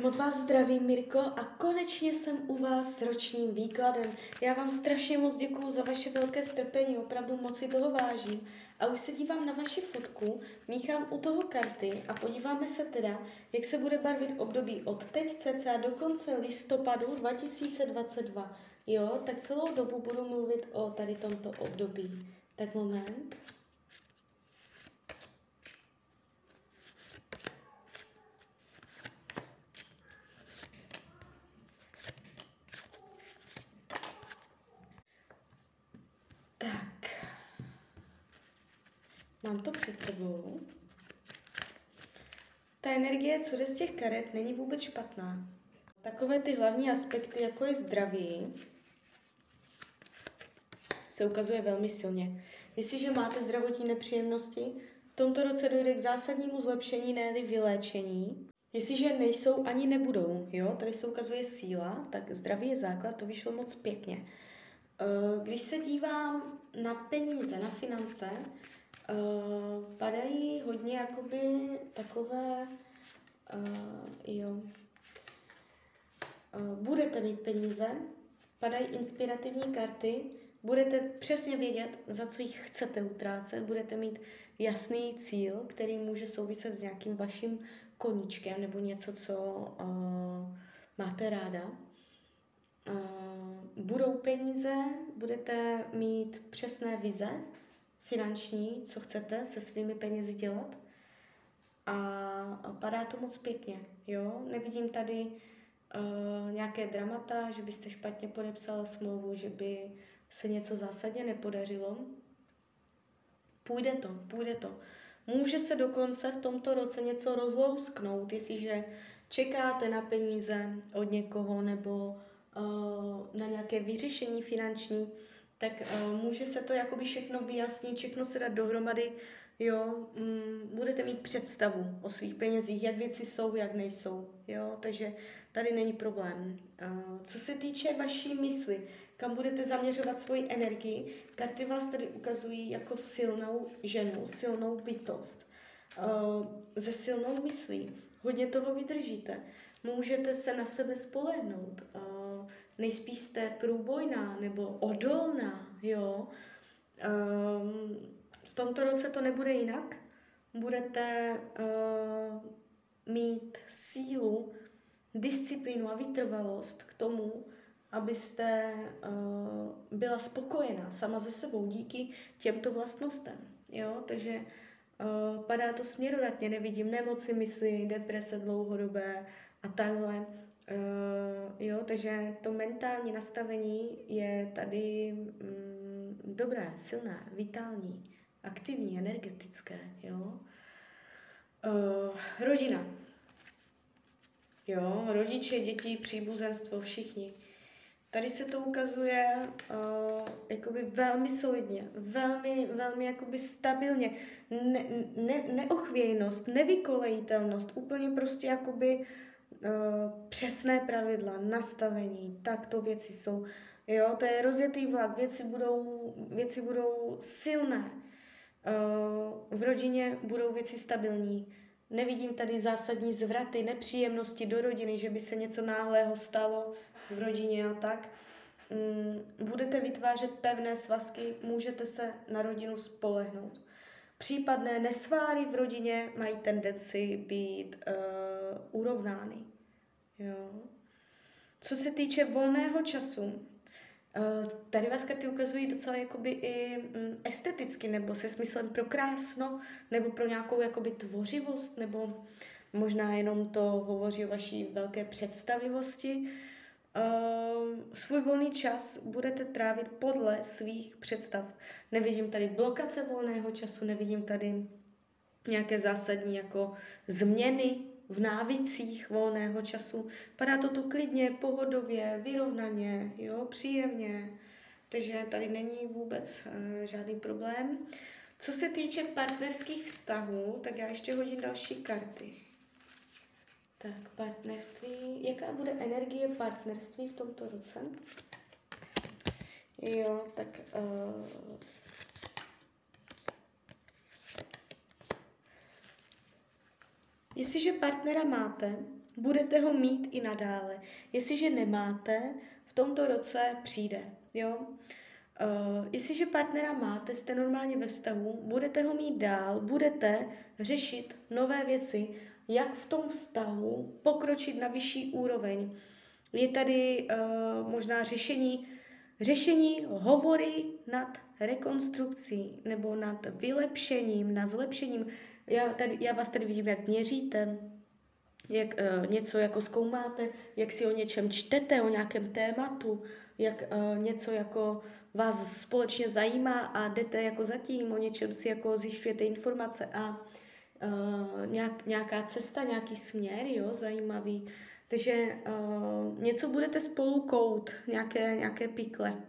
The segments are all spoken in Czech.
Moc vás zdravím, Mirko, a konečně jsem u vás s ročním výkladem. Já vám strašně moc děkuju za vaše velké strpení, opravdu moc si toho vážím. A už se dívám na vaši fotku, míchám u toho karty a podíváme se teda, jak se bude barvit období od teď cca do konce listopadu 2022. Jo, tak celou dobu budu mluvit o tady tomto období. Tak moment. Mám to před sebou. Ta energie, co jde z těch karet, není vůbec špatná. Takové ty hlavní aspekty, jako je zdraví, se ukazuje velmi silně. Jestliže máte zdravotní nepříjemnosti, v tomto roce dojde k zásadnímu zlepšení, ne vyléčení. Jestliže nejsou, ani nebudou, jo, tady se ukazuje síla, tak zdraví je základ, to vyšlo moc pěkně. Eh, když se dívám na peníze, na finance, Uh, padají hodně jakoby takové, uh, jo, uh, budete mít peníze, padají inspirativní karty, budete přesně vědět, za co jich chcete utrácet, budete mít jasný cíl, který může souviset s nějakým vaším koníčkem nebo něco, co uh, máte ráda. Uh, budou peníze, budete mít přesné vize, finanční, co chcete se svými penězi dělat. A padá to moc pěkně, jo. Nevidím tady uh, nějaké dramata, že byste špatně podepsala smlouvu, že by se něco zásadně nepodařilo. Půjde to, půjde to. Může se dokonce v tomto roce něco rozlousknout, jestliže čekáte na peníze od někoho nebo uh, na nějaké vyřešení finanční, tak uh, může se to jakoby všechno vyjasnit, všechno se dát dohromady, jo, mm, budete mít představu o svých penězích, jak věci jsou, jak nejsou, jo, takže tady není problém. Uh, co se týče vaší mysli, kam budete zaměřovat svoji energii, karty vás tady ukazují jako silnou ženu, silnou bytost, uh, ze silnou myslí, hodně toho vydržíte, můžete se na sebe spolehnout, uh, nejspíš jste průbojná nebo odolná, jo. Um, v tomto roce to nebude jinak. Budete uh, mít sílu, disciplínu a vytrvalost k tomu, abyste uh, byla spokojená sama ze sebou díky těmto vlastnostem. Jo? Takže uh, padá to směrodatně, nevidím nemoci mysli, deprese dlouhodobé a takhle. Uh, jo, takže to mentální nastavení je tady mm, dobré, silné, vitální, aktivní, energetické, jo. Uh, rodina. Jo, rodiče, děti, příbuzenstvo, všichni. Tady se to ukazuje uh, jakoby velmi solidně, velmi, velmi jakoby stabilně. Ne, ne, neochvějnost, nevykolejitelnost, úplně prostě jakoby Eh, přesné pravidla, nastavení, tak to věci jsou. Jo, to je rozjetý vlak, věci budou, věci budou silné. Uh, v rodině budou věci stabilní. Nevidím tady zásadní zvraty, nepříjemnosti do rodiny, že by se něco náhlého stalo v rodině a tak. Um, budete vytvářet pevné svazky, můžete se na rodinu spolehnout. Případné nesváry v rodině mají tendenci být uh, urovnány. Jo. Co se týče volného času, uh, tady vás karty ukazují docela jakoby i um, esteticky, nebo se smyslem pro krásno, nebo pro nějakou jakoby tvořivost, nebo možná jenom to hovoří o vaší velké představivosti. Uh, svůj volný čas budete trávit podle svých představ. Nevidím tady blokace volného času, nevidím tady nějaké zásadní jako změny v návicích volného času. Padá to tu klidně, pohodově, vyrovnaně, jo, příjemně. Takže tady není vůbec uh, žádný problém. Co se týče partnerských vztahů, tak já ještě hodím další karty. Tak, partnerství. Jaká bude energie partnerství v tomto roce? Jo, tak uh, Jestliže partnera máte, budete ho mít i nadále. Jestliže nemáte, v tomto roce přijde, jo. Uh, jestliže partnera máte, jste normálně ve vztahu, budete ho mít dál, budete řešit nové věci, jak v tom vztahu pokročit na vyšší úroveň. Je tady uh, možná řešení, řešení hovory nad rekonstrukcí nebo nad vylepšením, nad zlepšením. Já, tady, já vás tady vidím, jak měříte, jak uh, něco jako zkoumáte, jak si o něčem čtete, o nějakém tématu, jak uh, něco jako vás společně zajímá a jdete jako zatím, o něčem si jako zjišťujete informace a uh, nějak, nějaká cesta, nějaký směr, jo, zajímavý. Takže uh, něco budete spolu kout, nějaké, nějaké pikle.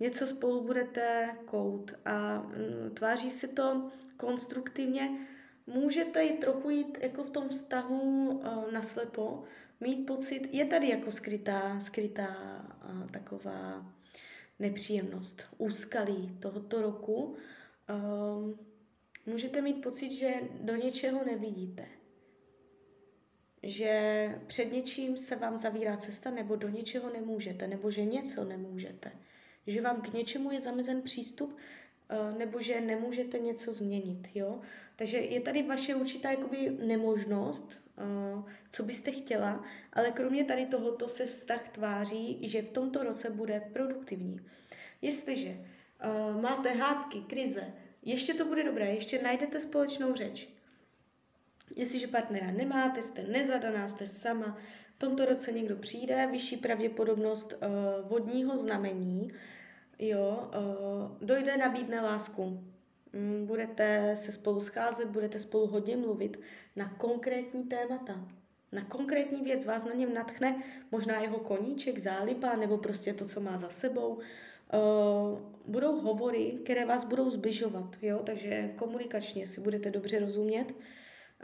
Něco spolu budete kout a uh, tváří se to konstruktivně. Můžete i trochu jít jako v tom vztahu uh, naslepo, mít pocit, je tady jako skrytá, skrytá uh, taková nepříjemnost, úskalí tohoto roku. Um, můžete mít pocit, že do něčeho nevidíte. Že před něčím se vám zavírá cesta, nebo do něčeho nemůžete, nebo že něco nemůžete. Že vám k něčemu je zamezen přístup, nebo že nemůžete něco změnit. Jo? Takže je tady vaše určitá jakoby, nemožnost, uh, co byste chtěla, ale kromě tady tohoto se vztah tváří, že v tomto roce bude produktivní. Jestliže uh, máte hádky, krize, ještě to bude dobré, ještě najdete společnou řeč. Jestliže partnera nemáte, jste nezadaná, jste sama, v tomto roce někdo přijde, vyšší pravděpodobnost vodního znamení, jo, uh, dojde, nabídne lásku. Mm, budete se spolu scházet, budete spolu hodně mluvit na konkrétní témata. Na konkrétní věc vás na něm natchne možná jeho koníček, záliba nebo prostě to, co má za sebou. Uh, budou hovory, které vás budou zbližovat, jo? takže komunikačně si budete dobře rozumět.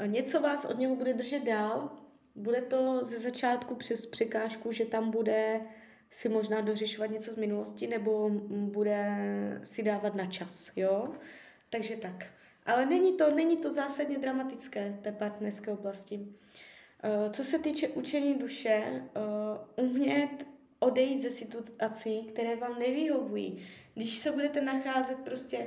Uh, něco vás od něho bude držet dál, bude to ze začátku přes překážku, že tam bude si možná dořešovat něco z minulosti nebo bude si dávat na čas, jo? Takže tak. Ale není to, není to zásadně dramatické, té partnerské oblasti. Uh, co se týče učení duše, uh, umět odejít ze situací, které vám nevyhovují. Když se budete nacházet prostě uh,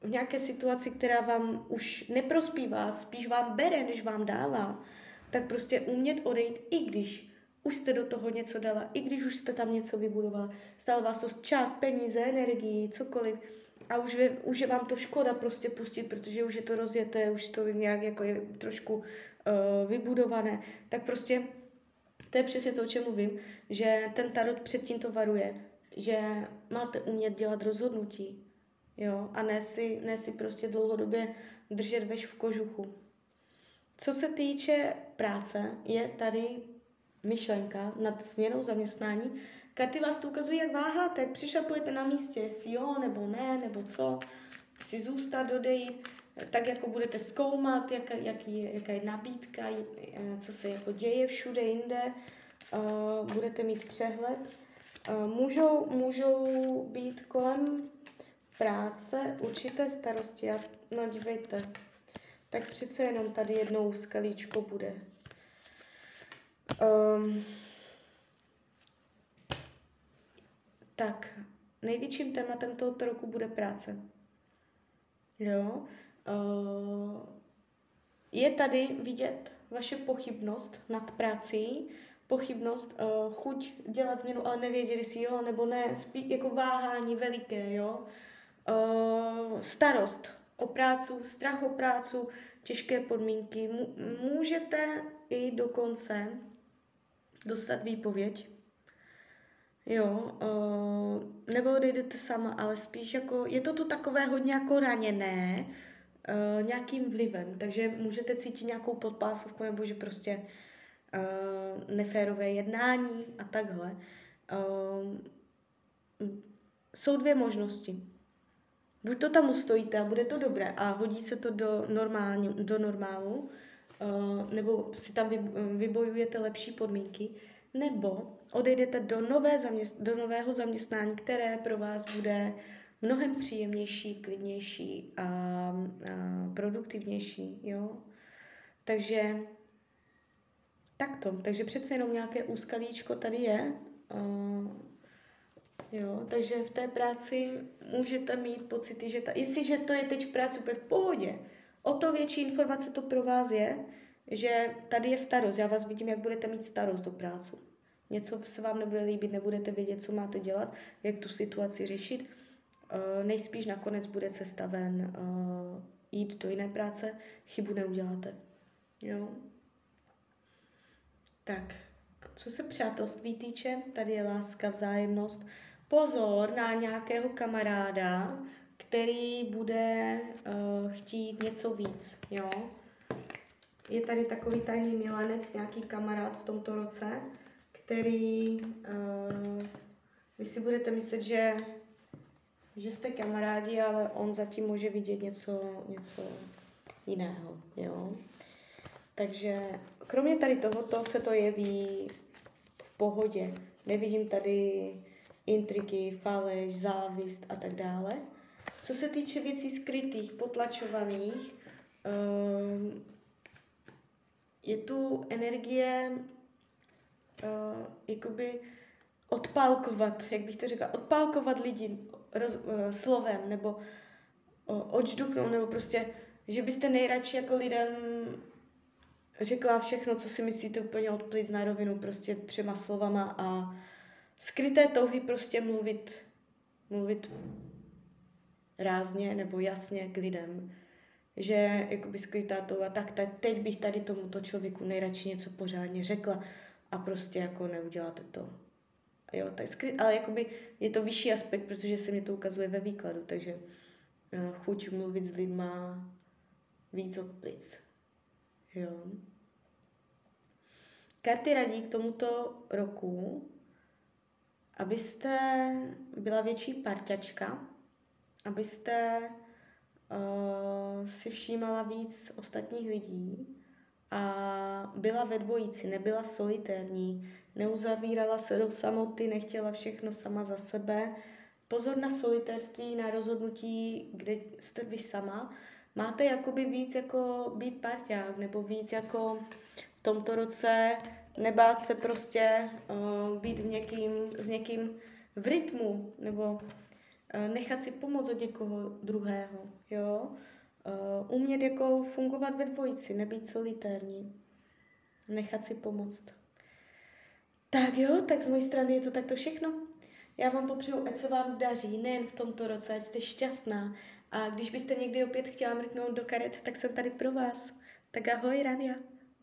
v nějaké situaci, která vám už neprospívá, spíš vám bere, než vám dává, tak prostě umět odejít, i když už jste do toho něco dala, i když už jste tam něco vybudovala, stalo vás to čas, peníze, energii, cokoliv, a už je, už je vám to škoda prostě pustit, protože už je to rozjeté, už to nějak jako je trošku uh, vybudované, tak prostě to je přesně to, o čem mluvím, že ten tarot předtím to varuje, že máte umět dělat rozhodnutí, jo, a ne si, ne si prostě dlouhodobě držet veš v kožuchu. Co se týče práce, je tady myšlenka nad změnou zaměstnání. Karty vás to ukazují, jak váháte, jak přišapujete na místě, jestli jo nebo ne, nebo co, si zůstat, odejít tak jako budete zkoumat, jak, jaký je, jaká je nabídka, co se jako děje všude jinde, uh, budete mít přehled. Uh, můžou, můžou být kolem práce určité starosti. A no dívejte, tak přece jenom tady jednou skalíčko bude. Um, tak, největším tématem tohoto roku bude práce. Jo, Uh, je tady vidět vaše pochybnost nad prací, pochybnost, uh, chuť dělat změnu, ale nevěděli si jo nebo ne, spí, jako váhání veliké, jo. Uh, starost o prácu, strach o prácu, těžké podmínky. Můžete i dokonce dostat výpověď, jo, uh, nebo odejdete sama, ale spíš jako, je to tu takové hodně jako raněné, uh, nějakým vlivem, takže můžete cítit nějakou podpásovku nebo že prostě uh, neférové jednání a takhle. Uh, jsou dvě možnosti. Buď to tam ustojíte a bude to dobré a hodí se to do, normální, do normálu, nebo si tam vybojujete lepší podmínky, nebo odejdete do, nové zaměst- do nového zaměstnání, které pro vás bude mnohem příjemnější, klidnější a, a produktivnější, jo. Takže takto. Takže přece jenom nějaké úskalíčko tady je. Uh, jo, takže v té práci můžete mít pocity, že ta, jestliže to je teď v práci úplně v pohodě, o to větší informace to pro vás je, že tady je starost. Já vás vidím, jak budete mít starost do práce. Něco se vám nebude líbit, nebudete vědět, co máte dělat, jak tu situaci řešit. Uh, nejspíš nakonec bude cesta ven uh, jít do jiné práce, chybu neuděláte. Jo. Tak, co se přátelství týče, tady je láska, vzájemnost. Pozor na nějakého kamaráda, který bude uh, chtít něco víc, jo. Je tady takový tajný milanec, nějaký kamarád v tomto roce, který uh, vy si budete myslet, že, že jste kamarádi, ale on zatím může vidět něco, něco jiného, jo. Takže kromě tady tohoto se to jeví v pohodě. Nevidím tady intriky, faleš, závist a tak dále. Co se týče věcí skrytých, potlačovaných, um, je tu energie uh, jakoby odpálkovat, jak bych to řekla, odpálkovat lidi roz, uh, slovem nebo uh, odžduchnout, nebo prostě, že byste nejradši jako lidem řekla všechno, co si myslíte úplně odplýt na rovinu prostě třema slovama a skryté touhy prostě mluvit, mluvit rázně nebo jasně k lidem. Že jakoby skrytá touha, tak teď bych tady tomuto člověku nejradši něco pořádně řekla a prostě jako neuděláte to. Jo, tak skry, ale jakoby je to vyšší aspekt, protože se mi to ukazuje ve výkladu, takže uh, chuť mluvit s lidma víc od plic. Jo. Karty radí k tomuto roku, abyste byla větší parťačka, abyste uh, si všímala víc ostatních lidí a byla ve dvojici, nebyla solitérní, neuzavírala se do samoty, nechtěla všechno sama za sebe. Pozor na solitérství, na rozhodnutí, kde jste vy sama. Máte jakoby víc jako být parťák, nebo víc jako v tomto roce nebát se prostě uh, být v někým, s někým v rytmu, nebo nechat si pomoct od někoho druhého, jo. Uh, umět jako fungovat ve dvojici, nebýt solitérní, nechat si pomoct. Tak jo, tak z mojej strany je to takto všechno. Já vám popřeju, ať se vám daří, nejen v tomto roce, ať jste šťastná. A když byste někdy opět chtěla mrknout do karet, tak jsem tady pro vás. Tak ahoj, Rania.